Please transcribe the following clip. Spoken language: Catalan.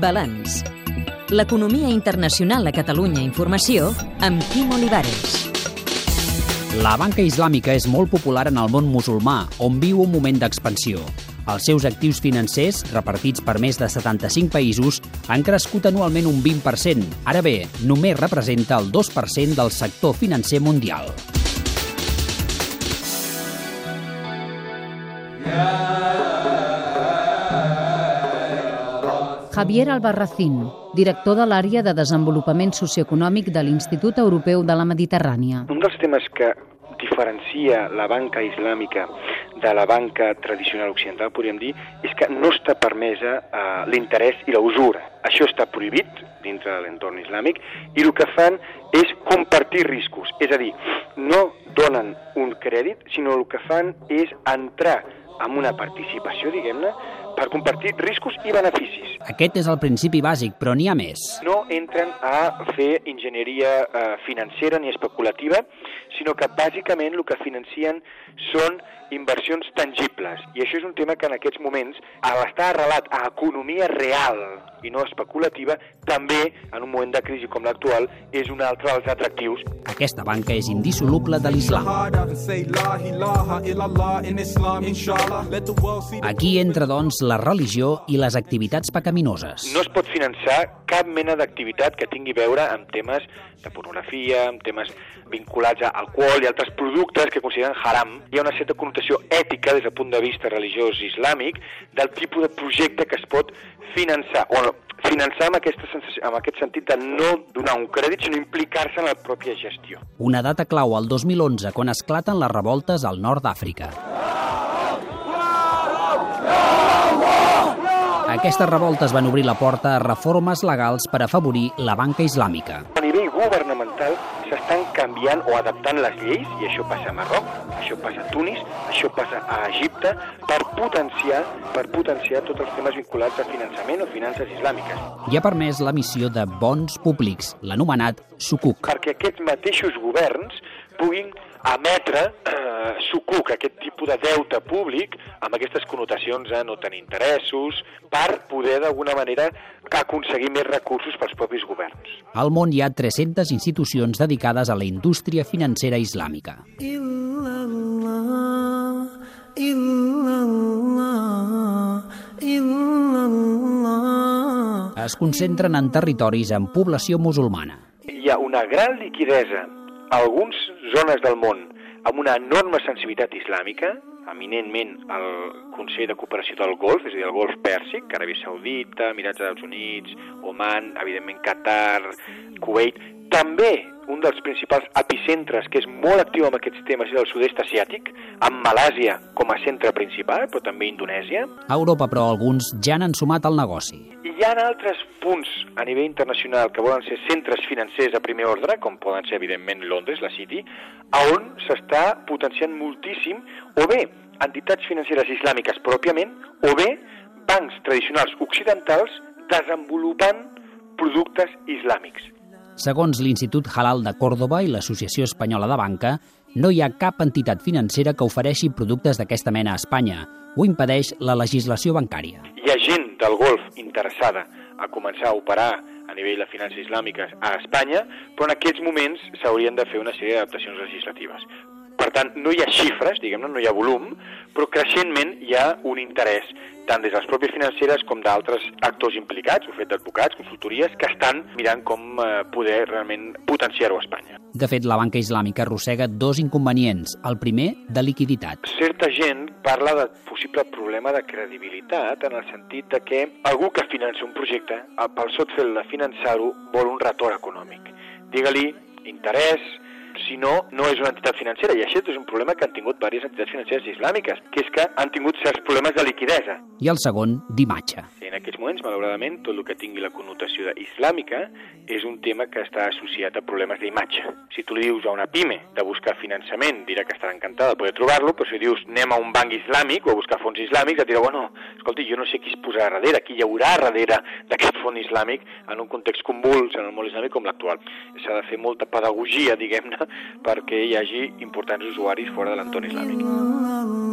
Balanç. L'economia internacional a Catalunya Informació amb Quim Olivares. La banca islàmica és molt popular en el món musulmà, on viu un moment d'expansió. Els seus actius financers, repartits per més de 75 països, han crescut anualment un 20%. Ara bé, només representa el 2% del sector financer mundial. Javier Albarracín, director de l'àrea de desenvolupament socioeconòmic de l'Institut Europeu de la Mediterrània. Un dels temes que diferencia la banca islàmica de la banca tradicional occidental, podríem dir, és que no està permesa eh, l'interès i la usura. Això està prohibit dintre de l'entorn islàmic i el que fan és compartir riscos, és a dir, no donen un crèdit, sinó el que fan és entrar amb una participació, diguem-ne, per compartir riscos i beneficis. Aquest és el principi bàsic, però n'hi ha més. No entren a fer enginyeria eh, financera ni especulativa, sinó que bàsicament el que financien són inversions tangibles. I això és un tema que en aquests moments, a l'estar arrelat a economia real i no especulativa, també, en un moment de crisi com l'actual, és un altre dels atractius. Aquesta banca és indissoluble de l'islam. Aquí entra, doncs, la religió i les activitats pecaminoses. No es pot finançar cap mena d'activitat que tingui a veure amb temes de pornografia, amb temes vinculats a alcohol i altres productes que consideren haram. Hi ha una certa connotació ètica des del punt de vista religiós islàmic del tipus de projecte que es pot finançar, o finançar amb, aquesta sensació, amb aquest sentit de no donar un crèdit, sinó implicar-se en la pròpia gestió. Una data clau, el 2011, quan esclaten les revoltes al nord d'Àfrica. Aquestes revoltes van obrir la porta a reformes legals per afavorir la banca islàmica. A nivell governamental s'estan canviant o adaptant les lleis, i això passa a Marroc, això passa a Tunis, això passa a Egipte, per potenciar, per potenciar tots els temes vinculats a finançament o finances islàmiques. I ha permès l'emissió de bons públics, l'anomenat sukuk. Perquè aquests mateixos governs puguin emetre eh, sucuc, aquest tipus de deute públic, amb aquestes connotacions a no tenir interessos, per poder d'alguna manera aconseguir més recursos pels propis governs. Al món hi ha 300 institucions dedicades a la indústria financera islàmica. Es concentren en territoris amb població musulmana. Hi ha una gran liquidesa algunes zones del món amb una enorme sensibilitat islàmica, eminentment el Consell de Cooperació del Golf, és a dir, el Golf Pèrsic, Aràbia Saudita, Emirats Arabs Units, Oman, evidentment Qatar, Kuwait, també un dels principals epicentres que és molt actiu amb aquests temes és el sud-est asiàtic, amb Malàsia com a centre principal, però també Indonèsia. A Europa, però, alguns ja n'han sumat al negoci. I hi ha altres punts a nivell internacional que volen ser centres financers a primer ordre, com poden ser, evidentment, Londres, la City, a on s'està potenciant moltíssim, o bé entitats financeres islàmiques pròpiament, o bé bancs tradicionals occidentals desenvolupant productes islàmics. Segons l'Institut Halal de Còrdoba i l'Associació Espanyola de Banca, no hi ha cap entitat financera que ofereixi productes d'aquesta mena a Espanya. Ho impedeix la legislació bancària. Hi ha gent del Golf interessada a començar a operar a nivell de finances islàmiques a Espanya, però en aquests moments s'haurien de fer una sèrie d'adaptacions legislatives. Tant, no hi ha xifres, diguem-ne, no hi ha volum, però creixentment hi ha un interès tant des de les pròpies financeres com d'altres actors implicats, o fet d'advocats, consultories, que estan mirant com eh, poder realment potenciar-ho a Espanya. De fet, la banca islàmica arrossega dos inconvenients. El primer, de liquiditat. Certa gent parla de possible problema de credibilitat en el sentit de que algú que finança un projecte, pel sot fet de finançar-ho, vol un retorn econòmic. Digue-li interès, si no, no és una entitat financera. I això és un problema que han tingut diverses entitats financeres islàmiques, que és que han tingut certs problemes de liquidesa. I el segon, d'imatge. En aquests moments, malauradament, tot el que tingui la connotació islàmica és un tema que està associat a problemes d'imatge. Si tu li dius a una pime de buscar finançament, dirà que estarà encantada de poder trobar-lo, però si dius anem a un banc islàmic o a buscar fons islàmics, et dirà, bueno, escolti, jo no sé qui es posarà darrere, qui hi haurà darrere d'aquest fons islàmic en un context convuls en el món islàmic com l'actual. S'ha de fer molta pedagogia, diguem-ne, perquè hi hagi importants usuaris fora de l'entorn islàmic.